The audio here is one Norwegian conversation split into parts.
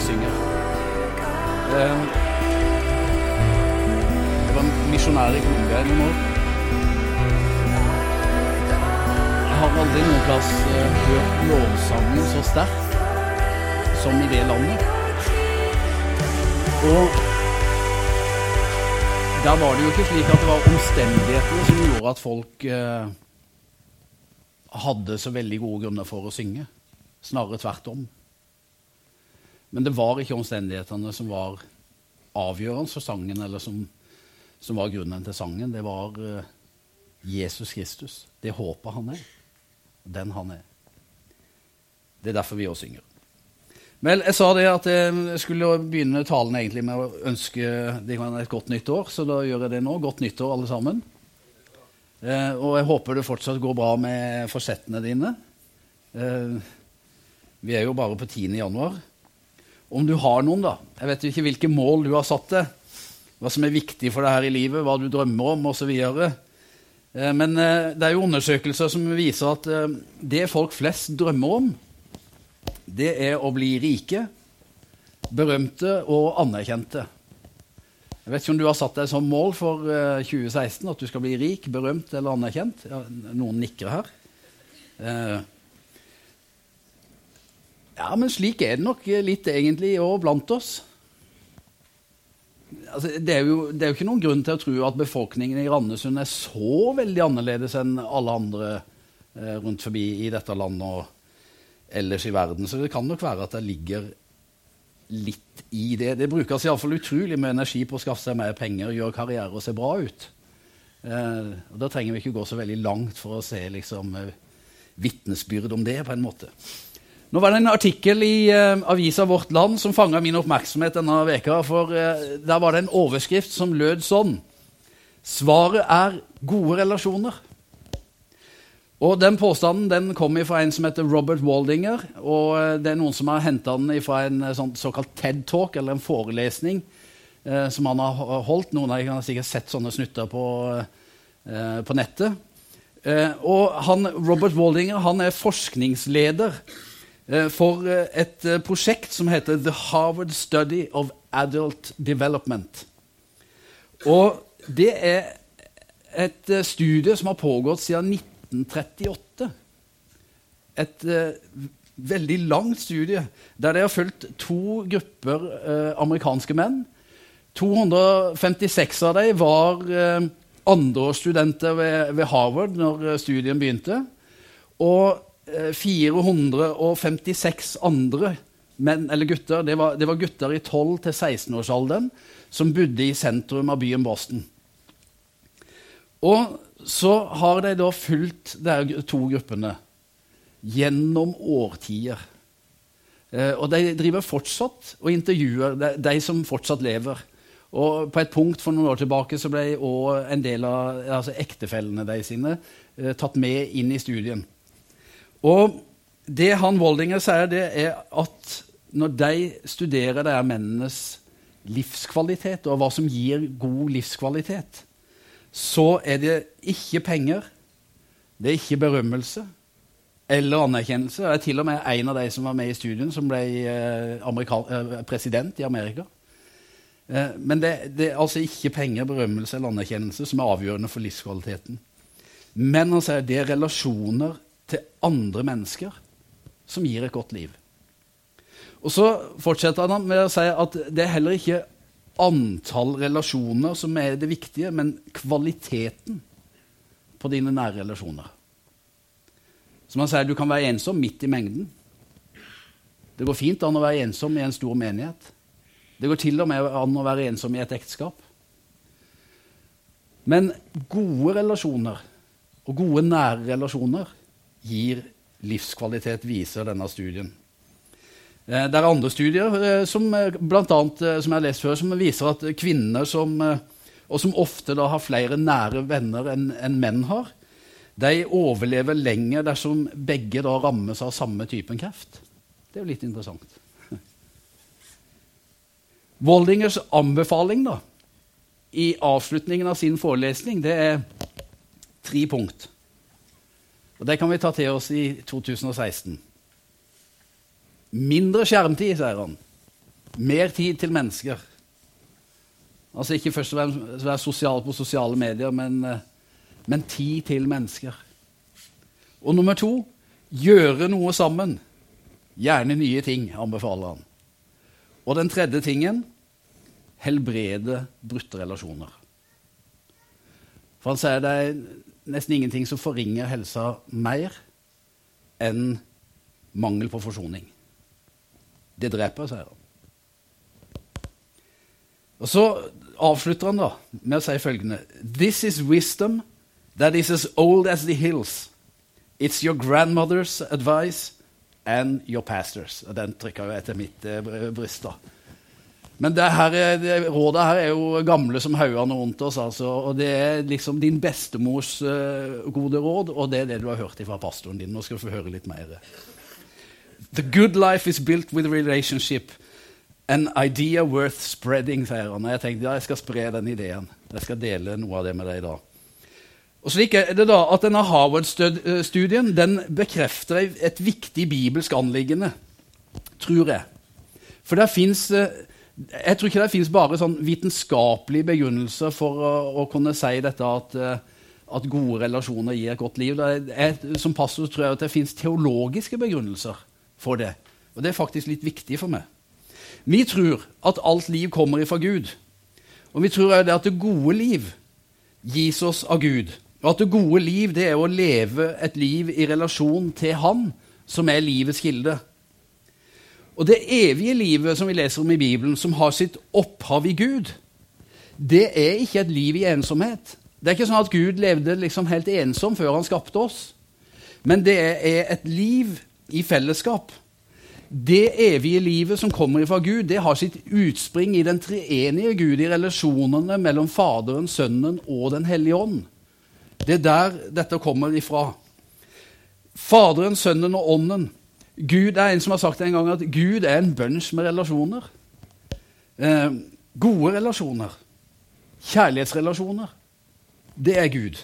synger. Det Jeg var misjonær i Colombia i år. Jeg har aldri noen plass eh, hørt lovsangen så sterkt som i det landet. Og der var det jo ikke slik at det var omstendighetene som gjorde at folk eh, hadde så veldig gode grunner for å synge. Snarere tvert om. Men det var ikke omstendighetene som var avgjørende for sangen, eller som, som var grunnen til sangen. Det var uh, Jesus Kristus. Det håpet han er. Den han er. Det er derfor vi også synger. Vel, jeg sa det at jeg skulle begynne talen egentlig med å ønske deg et godt nytt år, så da gjør jeg det nå. Godt nyttår, alle sammen. Eh, og jeg håper det fortsatt går bra med forsettene dine. Eh, vi er jo bare på 10. januar. Om du har noen, da. Jeg vet jo ikke hvilke mål du har satt deg. Hva som er viktig for deg her i livet, hva du drømmer om osv. Eh, men eh, det er jo undersøkelser som viser at eh, det folk flest drømmer om, det er å bli rike, berømte og anerkjente. Jeg vet ikke om du har satt deg som mål for eh, 2016 at du skal bli rik, berømt eller anerkjent. Noen nikker her. Eh, ja, men slik er det nok litt egentlig òg blant oss. Altså, det, er jo, det er jo ikke noen grunn til å tro at befolkningen i Randesund er så veldig annerledes enn alle andre eh, rundt forbi i dette landet og ellers i verden. Så det kan nok være at det ligger litt i det. Det brukes iallfall utrolig mye energi på å skaffe seg mer penger, gjøre karriere og se bra ut. Eh, og Da trenger vi ikke gå så veldig langt for å se liksom, eh, vitnesbyrd om det. på en måte. Nå var det en artikkel i uh, avisa Vårt Land som fanga min oppmerksomhet denne veka, for uh, Der var det en overskrift som lød sånn Svaret er gode relasjoner. Og Den påstanden den kom fra en som heter Robert Waldinger. og uh, Det er noen som har henta den fra en sånn, såkalt TED-talk, eller en forelesning, som han har holdt. Noen av dere har sikkert sett sånne snutter på, på nettet. og han, Robert Waldinger han er forskningsleder Eh, for eh, et eh, prosjekt som heter The Harvard Study of Adult Development. Og det er et studie som har pågått siden 1938. Et veldig langt studie der de har fulgt to grupper eh, amerikanske menn. 256 av dem var eh, andreårsstudenter ved, ved Harvard når studien begynte. Og 456 andre menn eller gutter, det var, det var gutter i 12-16-årsalderen, som bodde i sentrum av byen Boston. Og så har de da fulgt de to gruppene gjennom årtier. Eh, og de driver fortsatt og intervjuer de, de, som fortsatt lever. Og på et punkt for noen år tilbake så ble også en del av altså ektefellene de sine eh, tatt med inn i studien. Og det han Voldinger sier, det er at når de studerer de mennenes livskvalitet, og hva som gir god livskvalitet, så er det ikke penger, det er ikke berømmelse eller anerkjennelse. Det er til og med en av de som var med i studien, som ble eh, eh, president i Amerika. Eh, men det, det, er altså ikke penger, berømmelse eller anerkjennelse som er avgjørende for livskvaliteten. Men han sier det er relasjoner til andre mennesker som gir et godt liv. Og Så fortsetter han med å si at det er heller ikke antall relasjoner som er det viktige, men kvaliteten på dine nære relasjoner. Som han sier, du kan være ensom midt i mengden. Det går fint an å være ensom i en stor menighet. Det går til og med an å være ensom i et ekteskap. Men gode relasjoner og gode nære relasjoner gir livskvalitet, viser denne studien. Eh, det er andre studier eh, som, eh, blant annet, som jeg har lest før, som viser at kvinner som, og som ofte har flere nære venner enn en menn har, de overlever lenger dersom begge rammes av samme typen kreft. Det er jo litt interessant. Woldingers anbefaling da, i avslutningen av sin forelesning det er tre punkt. Og Det kan vi ta til oss i 2016. Mindre skjermtid, sier han. Mer tid til mennesker. Altså Ikke først og fremst være sosial på sosiale medier, men, eh, men tid til mennesker. Og nummer to gjøre noe sammen. Gjerne nye ting, anbefaler han. Og den tredje tingen helbrede brutte relasjoner. For han sier det er nesten ingenting som forringer helsa mer enn mangel på forsoning. Det dreper, sier han. Og Så avslutter han da med å si følgende This is wisdom that is as old as the hills. It's your grandmother's advice and your pastors. Og den trykker jo etter mitt eh, bryst. da. Men det her, det rådet her er jo gamle som haugene rundt oss. Altså, og Det er liksom din bestemors uh, gode råd, og det er det du har hørt fra pastoren din. Nå skal du få høre litt mer. The good life is built with relationship. An idea worth spreading, sier han. Jeg tenkte ja, jeg skal spre den ideen. Jeg skal dele noe av det med deg i dag. Og slik er det da at Denne Harvard-studien den bekrefter et viktig bibelsk anliggende, tror jeg. For der fins uh, jeg tror ikke det fins bare sånn vitenskapelige begrunnelser for å, å, kunne si dette at, eh, at, gode relasjoner gir et godt liv. Er, som pastor tror jeg at det fins teologiske begrunnelser for det. Og det er faktisk litt viktig for meg. Vi tror at alt liv kommer ifra Gud. Og vi tror at det gode liv gis oss av Gud. Og at det gode liv det er å leve et liv i relasjon til Han, som er livets kilde. Og det evige livet som vi leser om i Bibelen, som har sitt opphav i Gud, det er ikke et liv i ensomhet. Det er ikke sånn at Gud levde liksom helt ensom før han skapte oss. Men det er et liv i fellesskap. Det evige livet som kommer fra Gud, det har sitt utspring i den treenige Gud, i relasjonene mellom Faderen, Sønnen og Den hellige ånd. Det er der dette kommer ifra. Faderen, Sønnen og Ånden Gud er en som har sagt en gang at Gud er en bunch med relasjoner. Eh, gode relasjoner. Kjærlighetsrelasjoner. Det er Gud.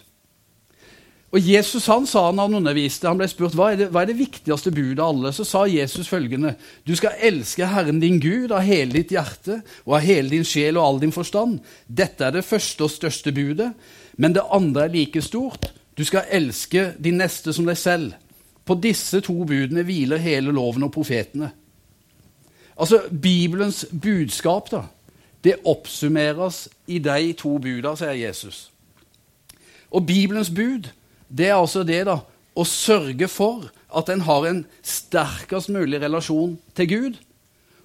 Og Jesus han sa når han underviste, han ble spurt hva er det, hva er det viktigste budet av alle. Så sa Jesus følgende.: Du skal elske Herren din Gud av hele ditt hjerte og av hele din sjel og all din forstand. Dette er det første og største budet, men det andre er like stort. Du skal elske din neste som deg selv. På disse to budene hviler hele loven og profetene. Altså, Bibelens budskap da, det oppsummeres i de to budene, sier Jesus. Og Bibelens bud det er altså det da, å sørge for at en har en sterkest mulig relasjon til Gud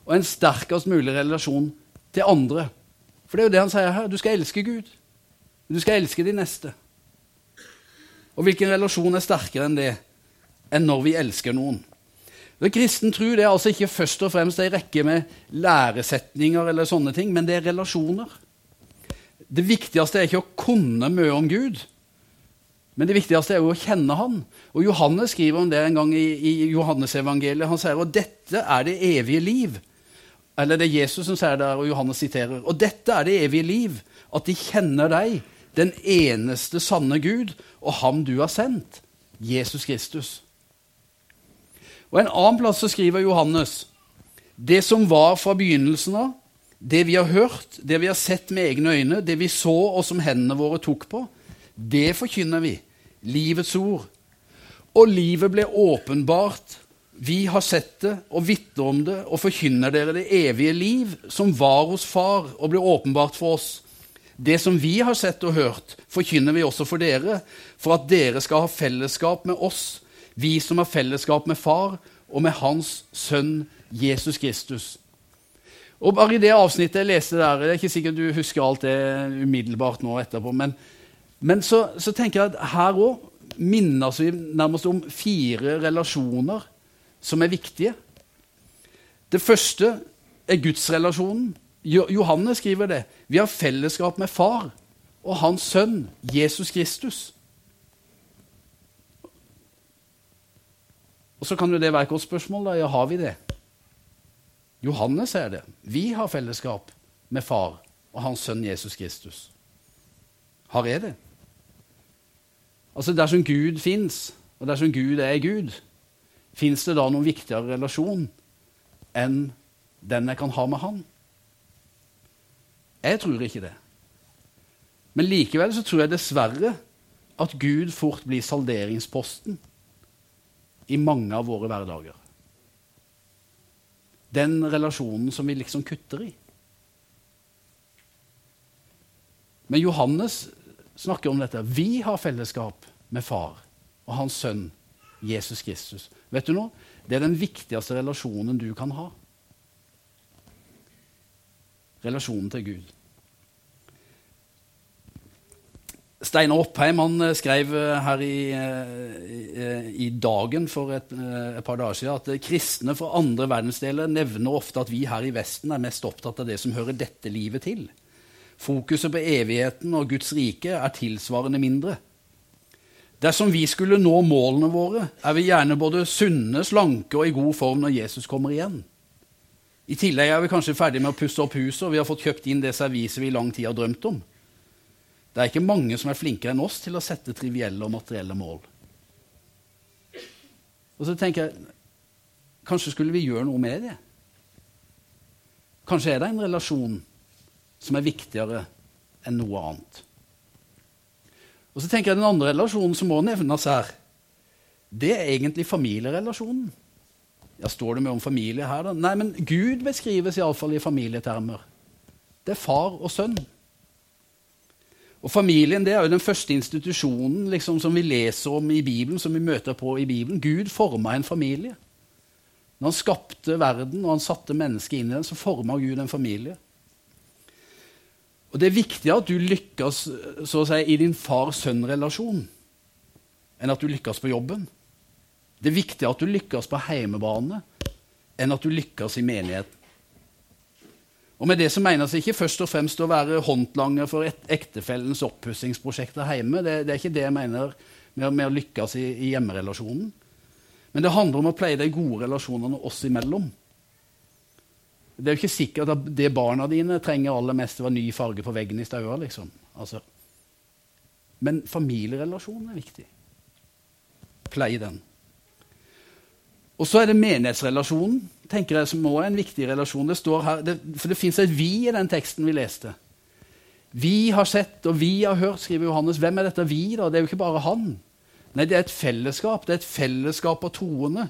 og en sterkest mulig relasjon til andre. For det er jo det han sier her. Du skal elske Gud. Du skal elske de neste. Og hvilken relasjon er sterkere enn det? Enn når vi elsker noen. Det kristen tro det er altså ikke først og fremst ei rekke med læresetninger, eller sånne ting, men det er relasjoner. Det viktigste er ikke å kunne mye om Gud, men det viktigste er jo å kjenne Han. Og Johannes skriver om det en gang i, i Johannesevangeliet. Han sier at dette er det evige liv. Eller det er Jesus som sier det, og Johannes siterer. Og dette er det evige liv, at de kjenner deg, den eneste sanne Gud, og ham du har sendt, Jesus Kristus. Og En annen plass så skriver Johannes det som var fra begynnelsen av, det vi har hørt, det vi har sett med egne øyne, det vi så og som hendene våre tok på, det forkynner vi. Livets ord. Og livet ble åpenbart. Vi har sett det og vitner om det og forkynner dere det evige liv som var hos Far og ble åpenbart for oss. Det som vi har sett og hørt, forkynner vi også for dere, for at dere skal ha fellesskap med oss vi som har fellesskap med Far og med Hans Sønn Jesus Kristus. Og bare i det avsnittet jeg leste der, Det er ikke sikkert du husker alt det umiddelbart nå etterpå, men, men så, så, tenker jeg at her òg minnes vi nærmest om fire relasjoner som er viktige. Det første er gudsrelasjonen. Johannes skriver det. Vi har fellesskap med Far og Hans Sønn, Jesus Kristus. Og Så kan jo det være et godt spørsmål. da, ja, Har vi det? Johannes er det. Vi har fellesskap med Far og Hans Sønn Jesus Kristus. Har jeg det? Altså Dersom Gud fins, og dersom Gud er Gud, fins det da noen viktigere relasjon enn den jeg kan ha med han? Jeg tror ikke det. Men likevel så tror jeg dessverre at Gud fort blir salderingsposten i mange av våre hverdager. Den relasjonen som vi liksom kutter i. Men Johannes snakker om dette. Vi har fellesskap med far og hans sønn Jesus Kristus. Vet du noe? Det er den viktigste relasjonen du kan ha. Relasjonen til Gud. Steinar Oppheim han eh, skrev eh, her i, i, i, Dagen for et, et, par dager siden at kristne fra andre verdensdeler nevner ofte at vi her i Vesten er mest opptatt av det som hører dette livet til. Fokuset på evigheten og Guds rike er tilsvarende mindre. Dersom vi skulle nå målene våre, er vi gjerne både sunne, slanke og i god form når Jesus kommer igjen. I tillegg er vi kanskje ferdig med å pusse opp huset, og vi har fått kjøpt inn det serviset vi i lang tid har drømt om. Det er ikke mange som er flinkere enn oss til å sette trivielle og materielle mål. Og så tenker jeg kanskje skulle vi gjøre noe med det? Kanskje er det en relasjon som er viktigere enn noe annet. Og så tenker jeg Den andre relasjonen som må nevnes her, det er egentlig familierelasjonen. Ja, Står det mye om familie her, da? Nei, men Gud beskrives iallfall i familietermer. Det er far og sønn. Og Familien det er jo den første institusjonen liksom, som vi leser om i Bibelen, som vi møter på i Bibelen. Gud forma en familie. Når han skapte verden og han satte mennesket inn i den, så forma Gud en familie. Og Det er viktigere at du lykkes si, i din far-sønn-relasjon enn at du lykkes på jobben. Det er viktigere at du lykkes på heimebane enn at du lykkes i menigheten. Og med det så menes ikke først og fremst å være håndlanger for et, ektefellens oppussingsprosjekter hjemme. Det, det, er ikke det jeg mener med, med å lykkes i, i, hjemmerelasjonen. Men det handler om å pleie de gode relasjonene oss imellom. Det er jo ikke sikkert at det barna dine trenger aller mest, var ny farge på veggen i stua. Liksom. Altså. Men familierelasjonen er viktig. Pleie den. Og så er det menighetsrelasjonen tenker jeg som også er en viktig relasjon. Det står her, det, for det fins et 'vi' i den teksten vi leste. Vi har sett og vi har hørt, skriver Johannes. Hvem er dette vi? da? Det er jo ikke bare han. Nei, det er et fellesskap. Det er et fellesskap av troende.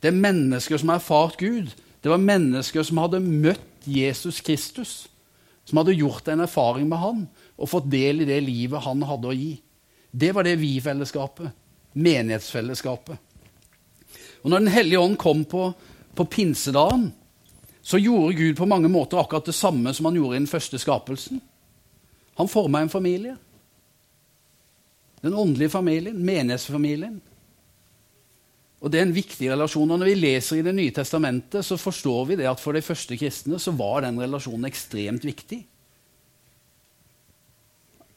Det er mennesker som har erfart Gud. Det var mennesker som hadde møtt Jesus Kristus. Som hadde gjort en erfaring med han og fått del i det livet han hadde å gi. Det var det vi-fellesskapet. Menighetsfellesskapet. Og når Den hellige ånd kom på på pinsedagen så gjorde Gud på mange måter akkurat det samme som han gjorde i den første skapelsen. Han forma en familie. Den åndelige familien, menighetsfamilien. Og Det er en viktig relasjon. og Når vi leser i Det nye testamentet, så forstår vi det at for de første kristne så var den relasjonen ekstremt viktig.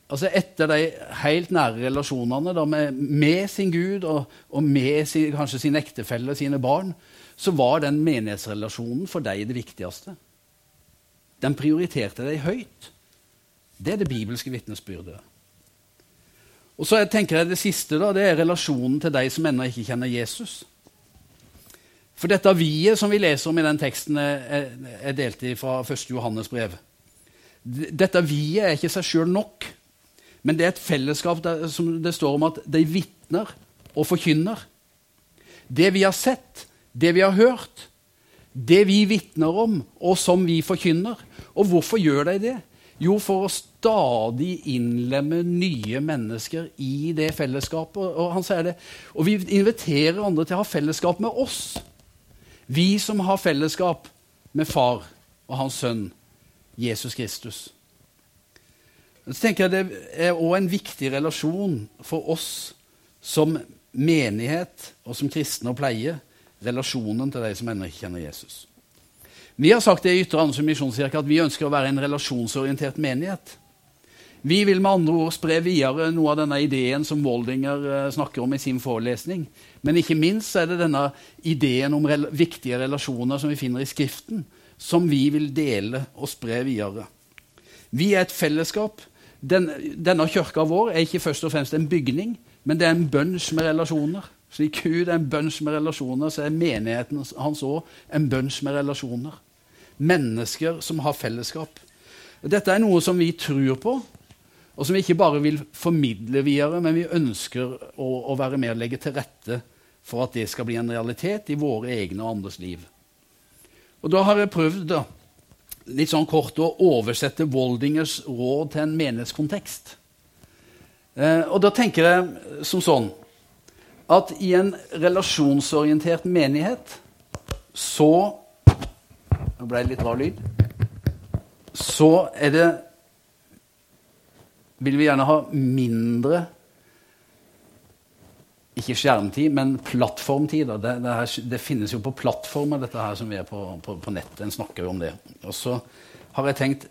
Altså Etter de helt nære relasjonene da, med, med, sin Gud og, og med sin, kanskje sin ektefelle, sine barn, så var den menighetsrelasjonen for deg det viktigste. Den prioriterte deg høyt. Det er det bibelske vitnesbyrdet. Og så tenker jeg Det siste da, det er relasjonen til de som ennå ikke kjenner Jesus. For dette viet som vi leser om i den teksten, jeg delt i fra 1. Johannes brev. Dette viet er ikke seg sjøl nok, men det er et fellesskap der, som det står om at de vitner og forkynner. Det vi har sett, det vi har hørt, det vi vitner om, og som vi forkynner. Og hvorfor gjør de det? Jo, for å stadig innlemme nye mennesker i det fellesskapet. Og han sier det. Og vi inviterer andre til å ha fellesskap med oss. Vi som har fellesskap med far og hans sønn Jesus Kristus. Så tenker jeg Det er òg en viktig relasjon for oss som menighet og som kristne å pleie relasjonen til de som ennå ikke kjenner Jesus. Vi har sagt det i Ytre Andersen misjonskirke at vi ønsker å være en relasjonsorientert menighet. Vi vil med andre ord spre videre noe av denne ideen som Waldinger eh, snakker om i sin forelesning. Men ikke minst er det denne ideen om rel viktige relasjoner som vi finner i Skriften, som vi vil dele og spre videre. Vi er et fellesskap. Den, denne kirka vår er ikke først og fremst en bygning, men det er en bunch med relasjoner. Slik Gud er en bunch med relasjoner, så er menigheten hans òg en bunch med relasjoner. Mennesker som har fellesskap. Dette er noe som vi tror på, og som vi ikke bare vil formidle videre, men vi ønsker å, å være med og legge til rette for at det skal bli en realitet i våre egne og andres liv. Og Da har jeg prøvd da, litt sånn kort å oversette Woldingers råd til en menighetskontekst. Eh, og da tenker jeg som sånn at i en relasjonsorientert menighet så Nå ble det litt rar lyd. Så er det Vil vi gjerne ha mindre ikke skjermtid, men plattformtid. Det, det, her, det, finnes jo på plattformer, dette her som vi er på, på, på nettet. En snakker jo om det. Og så har jeg tenkt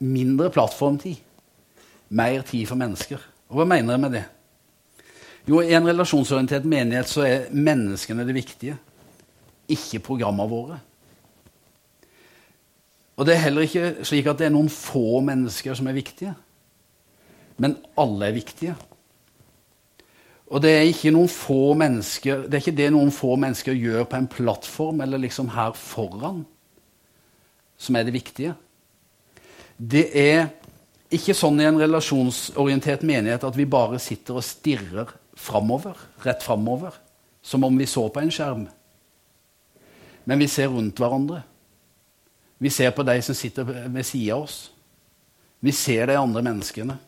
mindre plattformtid. Mer tid for mennesker. Og hva mener jeg med det? Jo, I en relasjonsorientert menighet så er menneskene det viktige, ikke programmene våre. Og det er heller ikke slik at det er noen få mennesker som er viktige. Men alle er viktige. Og det er ikke noen få mennesker, det er ikke det noen få mennesker gjør på en plattform eller liksom her foran, som er det viktige. Det er ikke sånn i en relasjonsorientert menighet at vi bare sitter og stirrer framover, rett framover, som om vi så på en skjerm. Men vi ser rundt hverandre. Vi ser på de som sitter ved sida av oss. Vi ser de andre menneskene.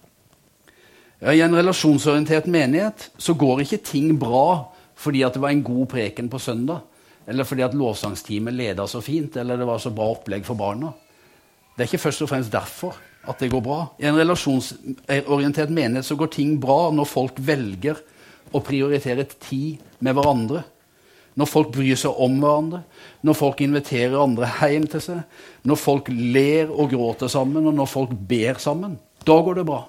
Ja, I en relasjonsorientert menighet så går ikke ting bra fordi at det var en god preken på søndag, eller fordi at lovsangsteamet leda så fint, eller det var så bra opplegg for barna. Det er ikke først og fremst derfor at det går bra. I en relasjonsorientert menighet så går ting bra når folk velger å prioritere tid med hverandre. Når folk bryr seg om hverandre, når folk inviterer andre hjem til seg, når folk ler og gråter sammen, og når folk ber sammen. Da går det bra.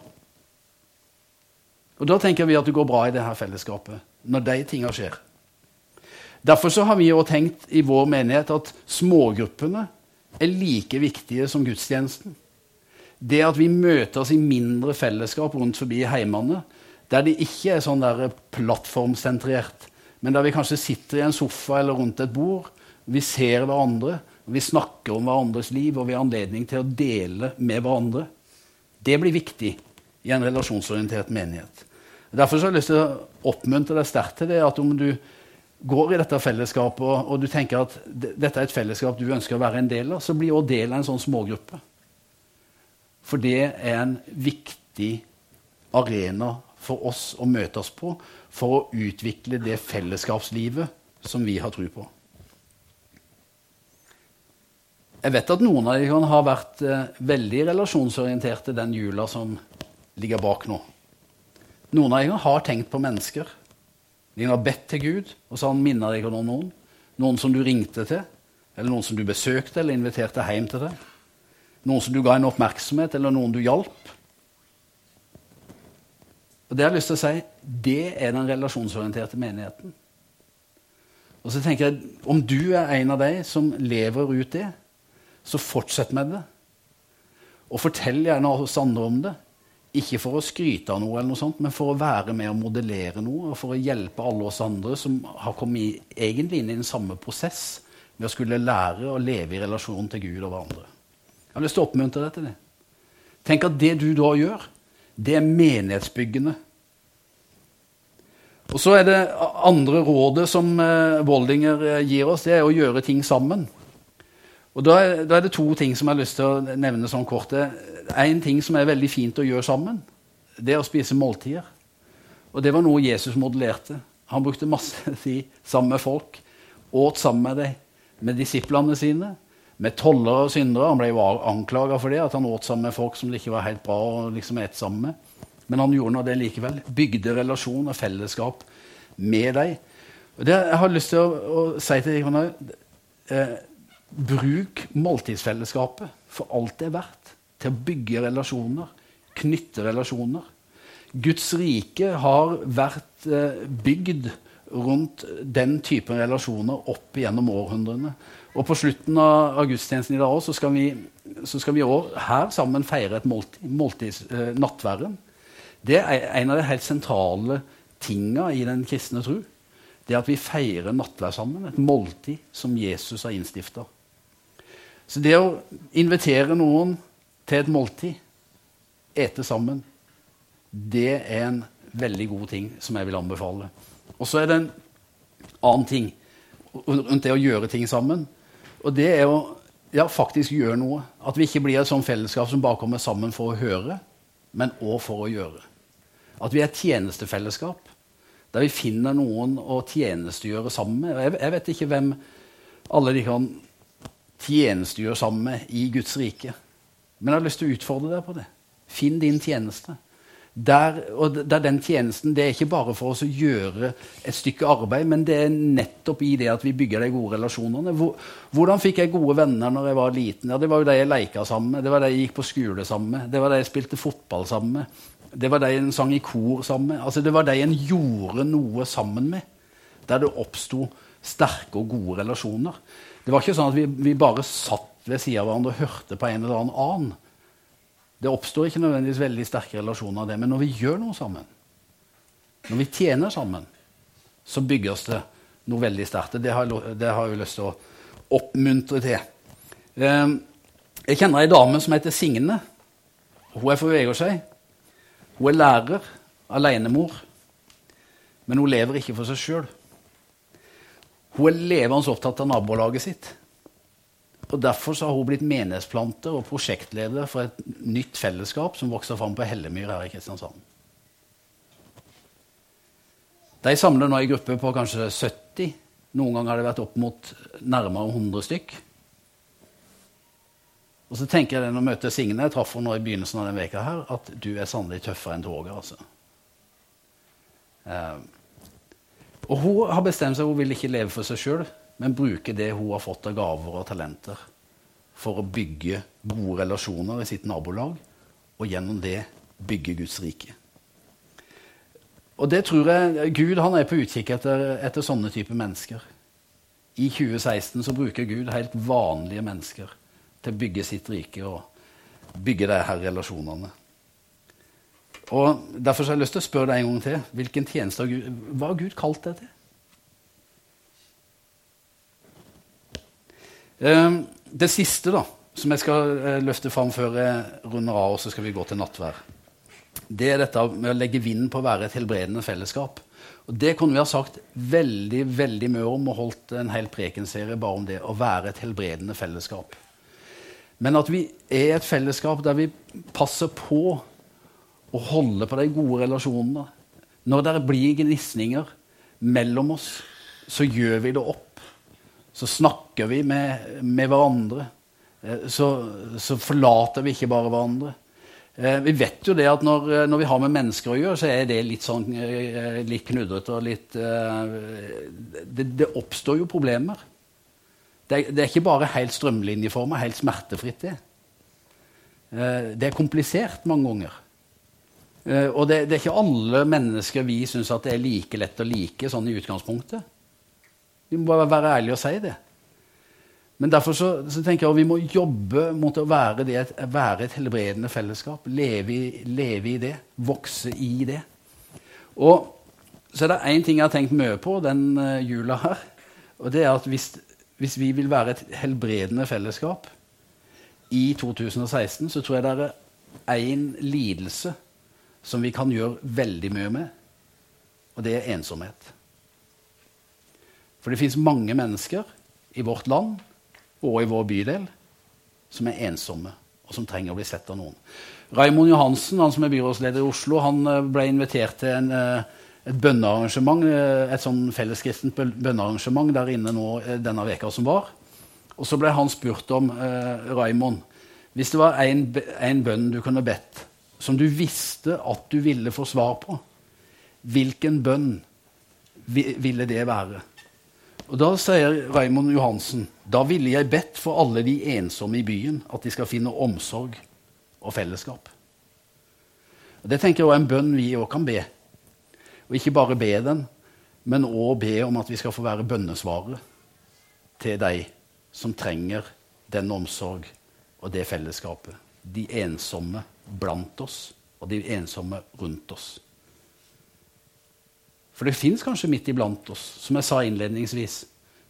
Og Da tenker vi at det går bra i det her fellesskapet, når de tingene skjer. Derfor så har vi òg tenkt i vår menighet at smågruppene er like viktige som gudstjenesten. Det at vi møtes i mindre fellesskap rundt forbi heimene, der det ikke er sånn der plattformsentrert, men der vi kanskje sitter i en sofa eller rundt et bord, vi ser hverandre, vi snakker om hverandres liv, og vi har anledning til å dele med hverandre. Det blir viktig i en relasjonsorientert menighet. Derfor har jeg lyst til å oppmuntre deg sterkt til det at om du går i dette fellesskapet og, og du tenker at dette er et fellesskap du ønsker å være en del av, så bli også del av en sånn smågruppe. For det er en viktig arena for oss å møtes på for å utvikle det fellesskapslivet som vi har tro på. Jeg vet at noen av dere har vært eh, veldig relasjonsorienterte den jula som ligger bak nå. Noen av dere har tenkt på mennesker. De har bedt til Gud, og så har han minnet deg om noen. Noen som du ringte til, eller noen som du besøkte eller inviterte hjem til deg. Noen som du ga en oppmerksomhet, eller noen du hjalp. Og Det har jeg lyst til å si, det er den relasjonsorienterte menigheten. Og så tenker jeg, Om du er en av de som lever ut det, så fortsett med det. Og fortell gjerne oss andre om det. Ikke for å skryte av noe, eller noe sånt, men for å være med og modellere noe. Og for å hjelpe alle oss andre som har kommet egentlig inn i den samme prosess med å skulle lære å leve i relasjon til Gud og hverandre. Jeg har lyst til å oppmuntre deg til det. Tenk at det du da gjør, det er menighetsbyggende. Og så er det andre rådet som eh, Voldinger eh, gir oss, det er å gjøre ting sammen. Og da er, da er, det to ting som jeg har lyst til å nevne sånn kort. En ting som er veldig fint å gjøre sammen, det er å spise måltider. Og det var noe Jesus modellerte. Han brukte masse tid sammen med folk. Åt sammen med dem, med disiplene sine, med tollere og syndere. Han ble jo anklaga for det, at han åt sammen med folk som det ikke var helt bra å liksom ete sammen med. Men han gjorde nå det likevel. Bygde relasjon og fellesskap med dem. Og det jeg har lyst til å, å si til deg, eh, Bruk måltidsfellesskapet for alt det er verdt, til å bygge relasjoner, knytte relasjoner. Guds rike har vært eh, bygd rundt den typen relasjoner opp gjennom århundrene. Og på slutten av gudstjenesten i dag så vi, så skal vi også her sammen feire et måltid, måltids, eh, nattverden. Det er en av de helt sentrale tinga i den kristne tro. Det at vi feirer nattverd sammen. Et måltid som Jesus har innstifta. Så det å invitere noen til et måltid, ete sammen, det er en veldig god ting som jeg vil anbefale. Og så er det en annen ting rundt det å gjøre ting sammen. Og det er å ja, faktisk gjøre noe. At vi ikke blir et sånt fellesskap som bare kommer sammen for å høre, men òg for å gjøre. At vi er et tjenestefellesskap der vi finner noen å tjenestegjøre sammen med. Jeg, jeg vet ikke hvem alle de kan tjenestegjøre sammen med i Guds rike. Men jeg har lyst til å utfordre deg på det. Finn din tjeneste. Der, og der den tjenesten det er ikke bare for oss å gjøre et stykke arbeid, men det er nettopp i det at vi bygger de gode relasjonene. hvordan fikk jeg gode venner når jeg var liten? Ja, Det var jo de jeg leika sammen med, det var de jeg gikk på skole sammen med, det var de jeg spilte fotball sammen med, det var de en sang i kor sammen med. Altså, det var de en gjorde noe sammen med, der det oppsto sterke og gode relasjoner. Det var ikke sånn at vi, vi bare satt ved siden av hverandre og hørte på en eller annen. Det oppstår ikke nødvendigvis veldig sterke relasjoner av det, men når vi gjør noe sammen, når vi tjener sammen, så bygges det noe veldig sterkt. Det har, det har jeg lyst til å oppmuntre til. Ehm, jeg kjenner ei dame som heter Signe. Hun er fra Vegårshei. Hun er lærer, alenemor, men hun lever ikke for seg sjøl. Hun er levende opptatt av nabolaget sitt. Og Derfor har hun blitt menighetsplanter og prosjektleder for et nytt fellesskap som vokser fram på Hellemyr her i Kristiansand. De samler nå en gruppe på kanskje 70. Noen ganger har det vært opp mot nærmere 100 stykk. Og så tenker jeg når jeg møter Signe, jeg traff henne i begynnelsen av denne veka her, at du er sannelig tøffere enn toget. Altså. Eh, og hun har bestemt seg, hun vil ikke leve for seg sjøl men bruke det hun har fått av gaver og talenter, for å bygge gode relasjoner i sitt nabolag, og gjennom det bygge Guds rike. Og det tror jeg Gud han er på utkikk etter, etter sånne typer mennesker. I 2016 så bruker Gud helt vanlige mennesker til å bygge sitt rike og bygge de her relasjonene. Og Derfor har jeg lyst til å spørre deg en gang til. Hvilken tjeneste har Gud, Hva har Gud kalt deg til? Ehm, det siste da, som jeg skal eh, løfte fram før jeg runder av, og så skal vi gå til nattvær, det er dette med å legge vind på å være et helbredende fellesskap. Og Det kunne vi ha sagt veldig veldig mye om og holdt en hel prekenserie bare om det å være et helbredende fellesskap. Men at vi er et fellesskap der vi passer på å holde på de gode relasjonene. Når det blir gnisninger mellom oss, så gjør vi det opp så snakker vi med, med hverandre. Eh, så, så, forlater vi ikke bare hverandre. Eh, vi vet jo det at når, eh, når, vi har med mennesker å gjøre, så er det litt sånn litt knudrete og litt det, det, oppstår jo problemer. Det, det er ikke bare helt strømlinjeforma, helt smertefritt, det. Det er komplisert mange ganger. Og det, det er ikke alle mennesker vi syns er like lett å like sånn i utgangspunktet. Vi må bare være ærlige og si det. Men derfor så, så tenker jeg at vi må jobbe mot å være, det, være et helbredende fellesskap. Leve i, leve i, det. Vokse i det. Og så er det én ting jeg har tenkt mye på den uh, jula her. Og det er at hvis, hvis, vi vil være et helbredende fellesskap i 2016, så tror jeg det er én lidelse som vi kan gjøre veldig mye med, og det er ensomhet. For det fins mange mennesker i vårt land og i vår bydel som er ensomme, og som trenger å bli sett av noen. Raimond Johansen, han som er byrådsleder i Oslo, han eh, ble invitert til en, eh, et bønnearrangement, eh, et sånn felleskristent bønnearrangement der inne nå denne veka som var. Og så ble han spurt om eh, Raimond, hvis det var en bønn du kunne bedt, som du visste at du ville få svar på, hvilken bønn ville det være? Og Da sier Raymond Johansen da ville jeg bedt for alle de ensomme i byen at de skal finne omsorg og fellesskap. Og Det tenker jeg er en bønn vi òg kan be. Og ikke bare be den, men òg be om at vi skal få være bønnesvaret til de som trenger den omsorg og det fellesskapet. De ensomme blant oss og de ensomme rundt oss. For det fins kanskje midt iblant oss, som jeg sa innledningsvis.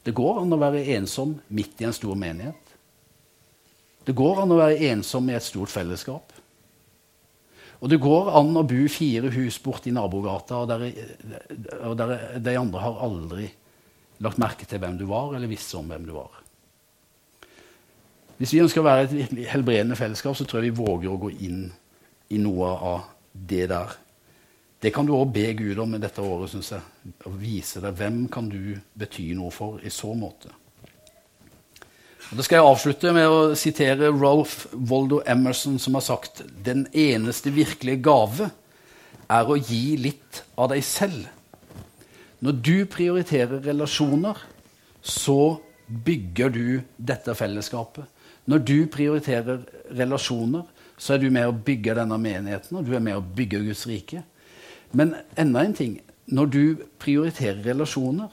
Det går an å være ensom midt i en stor menighet. Det går an å være ensom i et stort fellesskap. Og det går an å bo fire hus borti nabogata, og, der, og der, de andre har aldri lagt merke til hvem du var, eller visste om hvem du var. Hvis vi ønsker å være et helbredende fellesskap, så tror jeg vi våger å gå inn i noe av det der. Det kan du òg be Gud om i dette året, syns jeg. Å vise deg hvem kan du bety noe for i så måte. Og Da skal jeg avslutte med å sitere Rolf Waldo Emerson, som har sagt den eneste virkelige gave er å gi litt av deg selv. Når du prioriterer relasjoner, så bygger du dette fellesskapet. Når du prioriterer relasjoner, så er du med å bygge denne menigheten, og du er med å bygge Guds rike. Men enda en ting når du prioriterer relasjoner,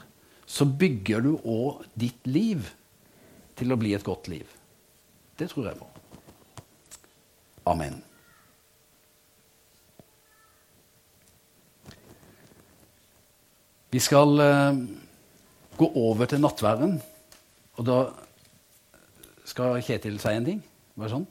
så bygger du òg ditt liv til å bli et godt liv. Det tror jeg på. Amen. Vi skal uh, gå over til nattværen, og da skal Kjetil si en ting. Bare sånn?